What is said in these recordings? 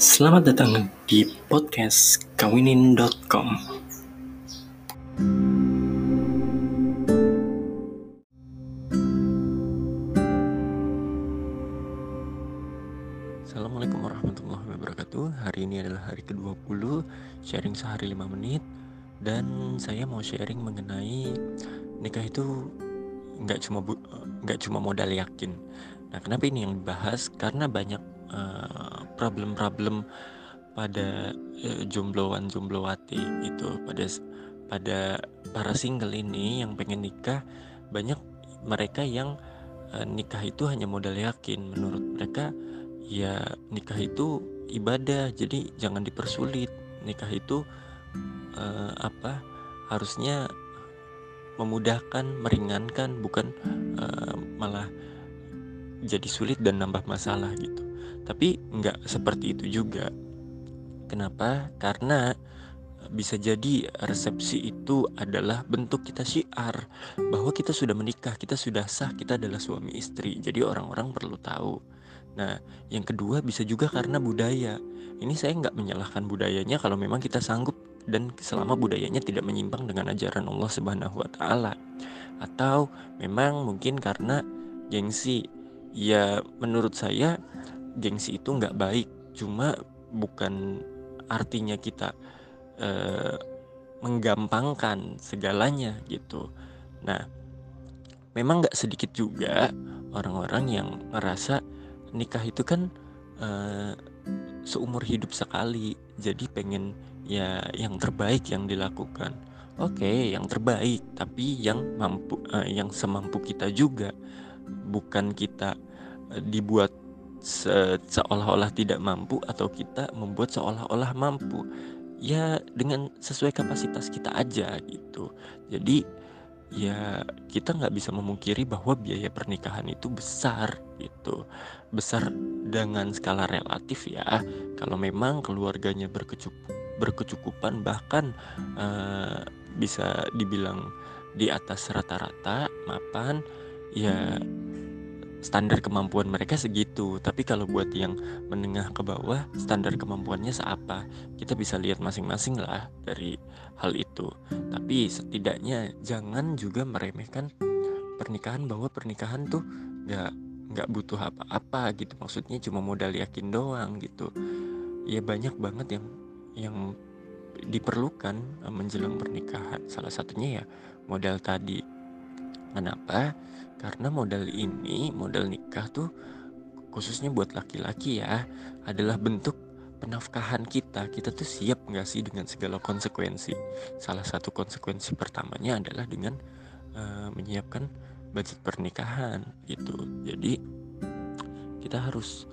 Selamat datang di podcast kawinin.com. Assalamualaikum warahmatullahi wabarakatuh. Hari ini adalah hari ke-20 sharing sehari 5 menit dan saya mau sharing mengenai nikah itu nggak cuma nggak cuma modal yakin. Nah, kenapa ini yang dibahas? Karena banyak uh, problem-problem pada uh, jombloan jomblowati itu pada pada para single ini yang pengen nikah banyak mereka yang uh, nikah itu hanya modal yakin. Menurut mereka ya nikah itu ibadah jadi jangan dipersulit. Nikah itu uh, apa harusnya memudahkan meringankan bukan uh, malah jadi sulit dan nambah masalah gitu tapi nggak seperti itu juga. Kenapa? Karena bisa jadi resepsi itu adalah bentuk kita syiar bahwa kita sudah menikah, kita sudah sah, kita adalah suami istri. Jadi orang-orang perlu tahu. Nah, yang kedua bisa juga karena budaya. Ini saya nggak menyalahkan budayanya kalau memang kita sanggup dan selama budayanya tidak menyimpang dengan ajaran Allah Subhanahu wa taala. Atau memang mungkin karena gengsi. Ya menurut saya gengsi itu nggak baik. Cuma bukan artinya kita uh, menggampangkan segalanya gitu. Nah memang nggak sedikit juga orang-orang yang ngerasa nikah itu kan uh, seumur hidup sekali. Jadi pengen ya yang terbaik yang dilakukan. Oke okay, yang terbaik tapi yang mampu uh, yang semampu kita juga. Bukan kita dibuat se seolah-olah tidak mampu atau kita membuat seolah-olah mampu. Ya dengan sesuai kapasitas kita aja gitu. Jadi ya kita nggak bisa memungkiri bahwa biaya pernikahan itu besar gitu. Besar dengan skala relatif ya. Kalau memang keluarganya berkecukup berkecukupan bahkan uh, bisa dibilang di atas rata-rata mapan ya standar kemampuan mereka segitu. Tapi kalau buat yang menengah ke bawah standar kemampuannya seapa? Kita bisa lihat masing-masing lah dari hal itu. Tapi setidaknya jangan juga meremehkan pernikahan bahwa pernikahan tuh nggak nggak butuh apa-apa gitu. Maksudnya cuma modal yakin doang gitu. Ya banyak banget yang yang diperlukan eh, menjelang pernikahan. Salah satunya ya modal tadi kenapa karena modal ini, modal nikah tuh khususnya buat laki-laki ya, adalah bentuk penafkahan kita. Kita tuh siap nggak sih dengan segala konsekuensi. Salah satu konsekuensi pertamanya adalah dengan uh, menyiapkan budget pernikahan gitu. Jadi kita harus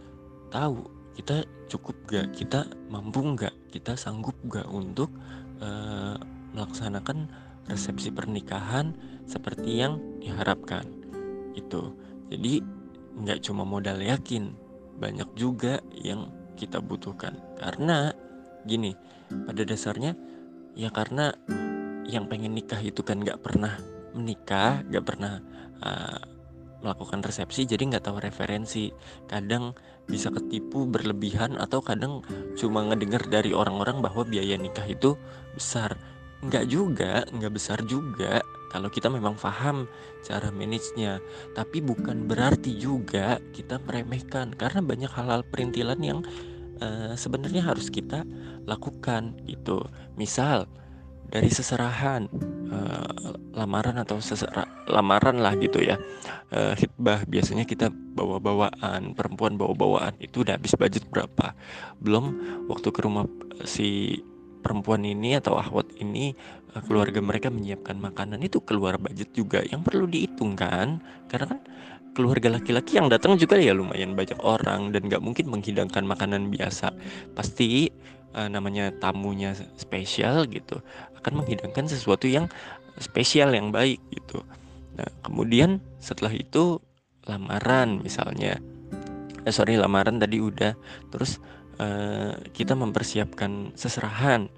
tahu kita cukup gak, kita mampu nggak, kita sanggup gak untuk uh, melaksanakan resepsi pernikahan seperti yang diharapkan. Itu jadi nggak cuma modal yakin banyak juga yang kita butuhkan. Karena gini pada dasarnya ya karena yang pengen nikah itu kan nggak pernah menikah nggak pernah uh, melakukan resepsi jadi nggak tahu referensi. Kadang bisa ketipu berlebihan atau kadang cuma ngedengar dari orang-orang bahwa biaya nikah itu besar nggak juga nggak besar juga. Kalau kita memang paham cara manage-nya. Tapi bukan berarti juga kita meremehkan. Karena banyak hal-hal perintilan yang uh, sebenarnya harus kita lakukan gitu. Misal dari seserahan uh, lamaran atau sesera, lamaran lah gitu ya. Uh, hitbah biasanya kita bawa-bawaan perempuan bawa-bawaan. Itu udah habis budget berapa? Belum waktu ke rumah si perempuan ini atau ahwat ini eh, keluarga mereka menyiapkan makanan itu keluar budget juga yang perlu dihitung kan? Karena kan keluarga laki-laki yang datang juga ya lumayan banyak orang dan nggak mungkin menghidangkan makanan biasa. Pasti uh, namanya tamunya spesial gitu akan menghidangkan sesuatu yang spesial yang baik gitu. Nah kemudian setelah itu lamaran misalnya. Eh, sorry lamaran tadi udah. Terus uh, kita mempersiapkan seserahan. Eh,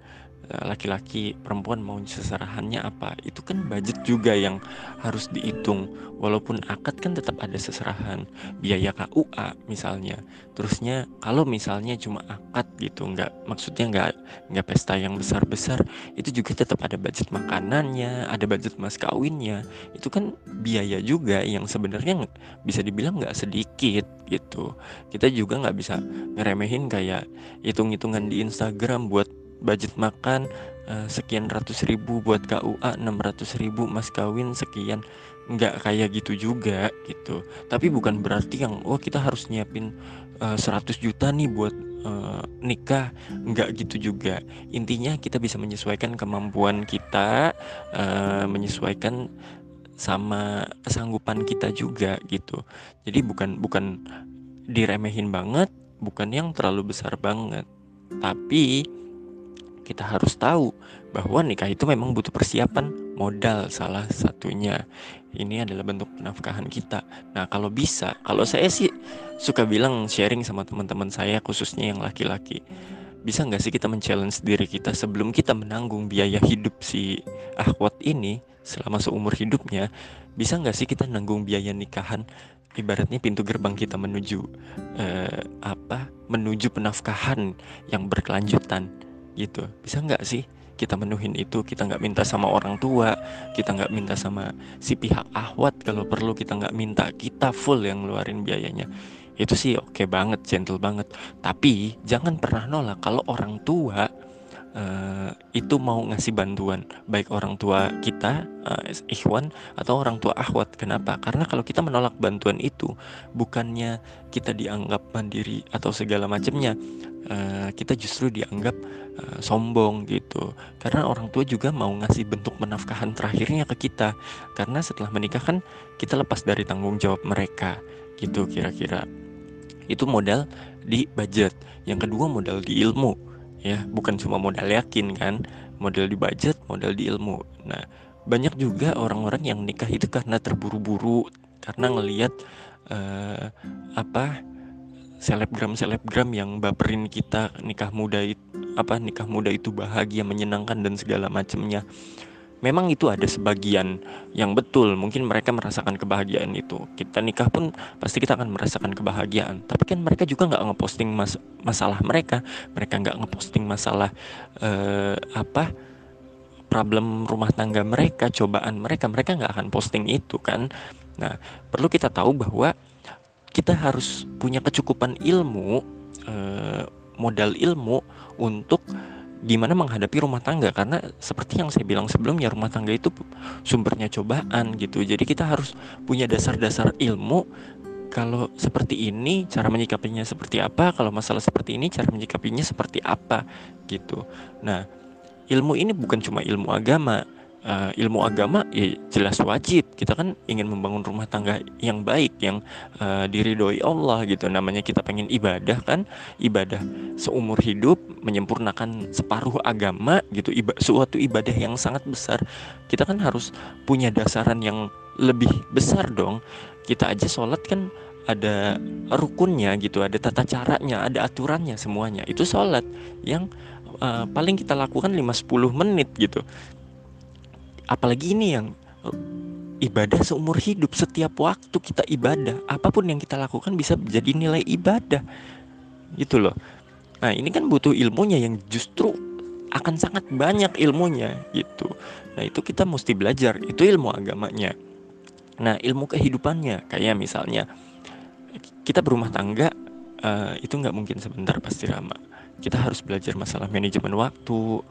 laki-laki perempuan mau seserahannya apa? Itu kan budget juga yang harus dihitung. Walaupun akad kan tetap ada seserahan biaya KUA misalnya. Terusnya kalau misalnya cuma akad gitu nggak maksudnya nggak nggak pesta yang besar besar itu juga tetap ada budget makanannya ada budget mas kawinnya. Itu kan biaya juga yang sebenarnya bisa dibilang nggak sedikit gitu. Kita juga nggak bisa ngeremehin kayak hitung-hitungan di Instagram buat budget makan uh, sekian ratus ribu buat KUA 600 ribu mas kawin sekian. Nggak kayak gitu juga gitu. Tapi bukan berarti yang oh kita harus nyiapin uh, eh, 100 juta nih buat uh, nikah. Nggak gitu juga. Intinya kita bisa menyesuaikan kemampuan kita uh, menyesuaikan sama kesanggupan kita juga gitu. Jadi bukan bukan diremehin banget bukan yang terlalu besar banget. Tapi kita harus tahu bahwa nikah itu memang butuh persiapan modal salah satunya. Ini adalah bentuk penafkahan kita. Nah, kalau bisa, kalau saya sih suka bilang sharing sama teman-teman saya khususnya yang laki-laki. Bisa nggak sih kita men-challenge diri kita sebelum kita menanggung biaya hidup si akhwat ini selama seumur hidupnya, bisa nggak sih kita nanggung biaya nikahan ibaratnya pintu gerbang kita menuju eh, apa menuju penafkahan yang berkelanjutan gitu. Bisa nggak sih kita menuhin itu? Kita nggak minta sama orang tua kita nggak minta sama si pihak ahwat. Kalau perlu kita nggak minta kita full yang ngeluarin biayanya. Itu sih oke okay banget gentle banget. Tapi jangan pernah nolak kalau orang tua uh, itu mau ngasih bantuan baik orang tua kita uh, ikhwan atau orang tua akhwat. Kenapa? Karena kalau kita menolak bantuan itu bukannya kita dianggap mandiri atau segala macamnya uh, kita justru dianggap uh, sombong gitu. Karena orang tua juga mau ngasih bentuk menafkahan terakhirnya ke kita. Karena setelah menikah kan kita lepas dari tanggung jawab mereka gitu kira-kira. Itu modal di budget. Yang kedua modal di ilmu ya bukan cuma modal yakin kan? Modal di budget modal di ilmu. Nah banyak juga orang-orang yang nikah itu karena terburu-buru karena ngelihat uh, apa selebgram selebgram yang baperin kita nikah muda itu apa nikah muda itu bahagia menyenangkan dan segala macamnya memang itu ada sebagian yang betul mungkin mereka merasakan kebahagiaan itu. Kita nikah pun pasti kita akan merasakan kebahagiaan. Tapi kan mereka juga nggak ngeposting mas masalah mereka. Mereka nggak ngeposting masalah uh, apa problem rumah tangga mereka cobaan mereka. Mereka nggak akan posting itu kan. Nah perlu kita tahu bahwa kita harus punya kecukupan ilmu uh, modal ilmu untuk gimana menghadapi rumah tangga? Karena seperti yang saya bilang sebelumnya rumah tangga itu sumbernya cobaan gitu. Jadi kita harus punya dasar-dasar ilmu. Kalau seperti ini cara menyikapinya seperti apa? Kalau masalah seperti ini cara menyikapinya seperti apa? Gitu. Nah ilmu ini bukan cuma ilmu agama uh, ilmu agama ya jelas wajib. Kita kan ingin membangun rumah tangga yang baik yang uh, diridhoi Allah gitu. Namanya kita pengen ibadah kan. Ibadah seumur hidup menyempurnakan separuh agama gitu. Iba suatu ibadah yang sangat besar. Kita kan harus punya dasaran yang lebih besar dong. Kita aja sholat kan ada rukunnya gitu ada tata caranya ada aturannya semuanya. Itu sholat yang uh, paling kita lakukan 5-10 menit gitu apalagi ini yang eh, ibadah seumur hidup setiap waktu kita ibadah apa pun yang kita lakukan bisa jadi nilai ibadah. Gitu loh. Nah ini kan butuh ilmunya yang justru akan sangat banyak ilmunya gitu. Nah itu kita mesti belajar. Itu ilmu agamanya. Nah ilmu kehidupannya. Kayak misalnya kita berumah tangga uh, itu nggak mungkin sebentar pasti lama. Kita harus belajar masalah manajemen waktu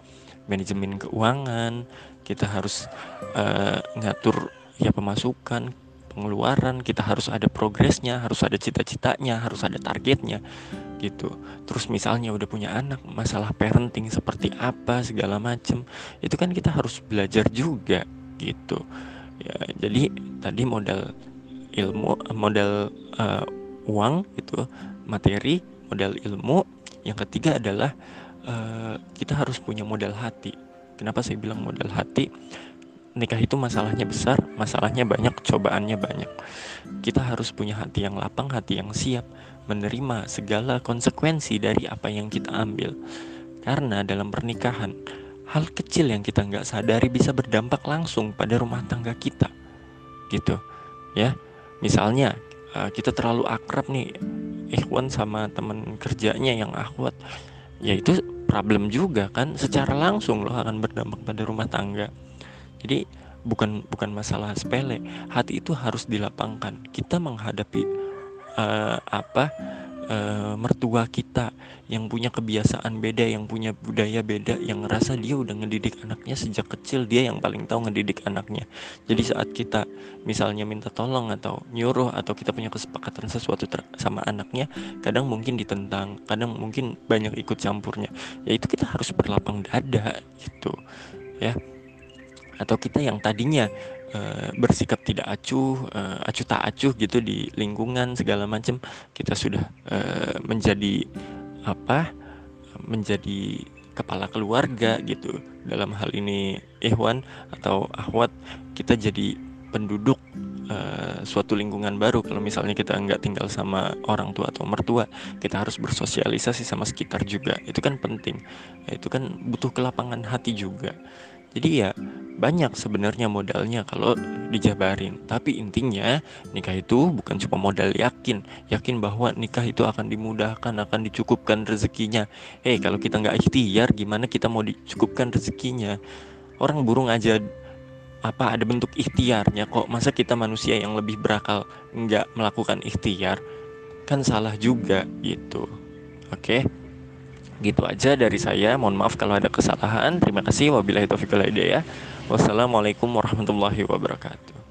manajemen keuangan kita harus uh, ngatur ya pemasukan pengeluaran kita harus ada progresnya harus ada cita-citanya harus ada targetnya gitu. Terus misalnya udah punya anak masalah parenting seperti apa segala macem itu kan kita harus belajar juga gitu. Ya jadi tadi modal ilmu modal uh, uang itu materi modal ilmu. Yang ketiga adalah uh, kita harus punya modal hati Kenapa saya bilang modal hati? Nikah itu masalahnya besar, masalahnya banyak, cobaannya banyak. Kita harus punya hati yang lapang, hati yang siap menerima segala konsekuensi dari apa yang kita ambil. Karena dalam pernikahan, hal kecil yang kita nggak sadari bisa berdampak langsung pada rumah tangga kita gitu ya misalnya uh, kita terlalu akrab nih ikhwan sama teman kerjanya yang akhwat ya itu problem juga kan secara langsung loh akan berdampak pada rumah tangga. Jadi bukan bukan masalah sepele. Hati itu harus dilapangkan. Kita menghadapi uh, apa uh, mertua kita yang punya kebiasaan beda, yang punya budaya beda, yang ngerasa dia udah ngedidik anaknya sejak kecil, dia yang paling tahu ngedidik anaknya. Jadi saat kita misalnya minta tolong atau nyuruh atau kita punya kesepakatan sesuatu sama anaknya, kadang mungkin ditentang, kadang mungkin banyak ikut campurnya. Ya itu kita harus berlapang dada gitu. Ya. Atau kita yang tadinya uh, bersikap tidak acuh, uh, acuh tak acuh gitu di lingkungan segala macam, kita sudah uh, menjadi apa? menjadi kepala keluarga gitu. Dalam hal ini Ikhwan atau Ahwat, kita jadi penduduk uh, suatu lingkungan baru kalau misalnya kita nggak tinggal sama orang tua atau mertua kita harus bersosialisasi sama sekitar juga itu kan penting itu kan butuh kelapangan hati juga jadi ya banyak sebenarnya modalnya kalau dijabarin. Tapi intinya nikah itu bukan cuma modal yakin, yakin bahwa nikah itu akan dimudahkan, akan dicukupkan rezekinya. Hei kalau kita nggak ikhtiar, gimana kita mau dicukupkan rezekinya? Orang burung aja apa ada bentuk ikhtiarnya kok masa kita manusia yang lebih berakal nggak melakukan ikhtiar kan salah juga gitu oke okay? Gitu aja dari saya. Mohon maaf kalau ada kesalahan. Terima kasih. Wabillahi taufiq wal hidayah. Wassalamualaikum warahmatullahi wabarakatuh.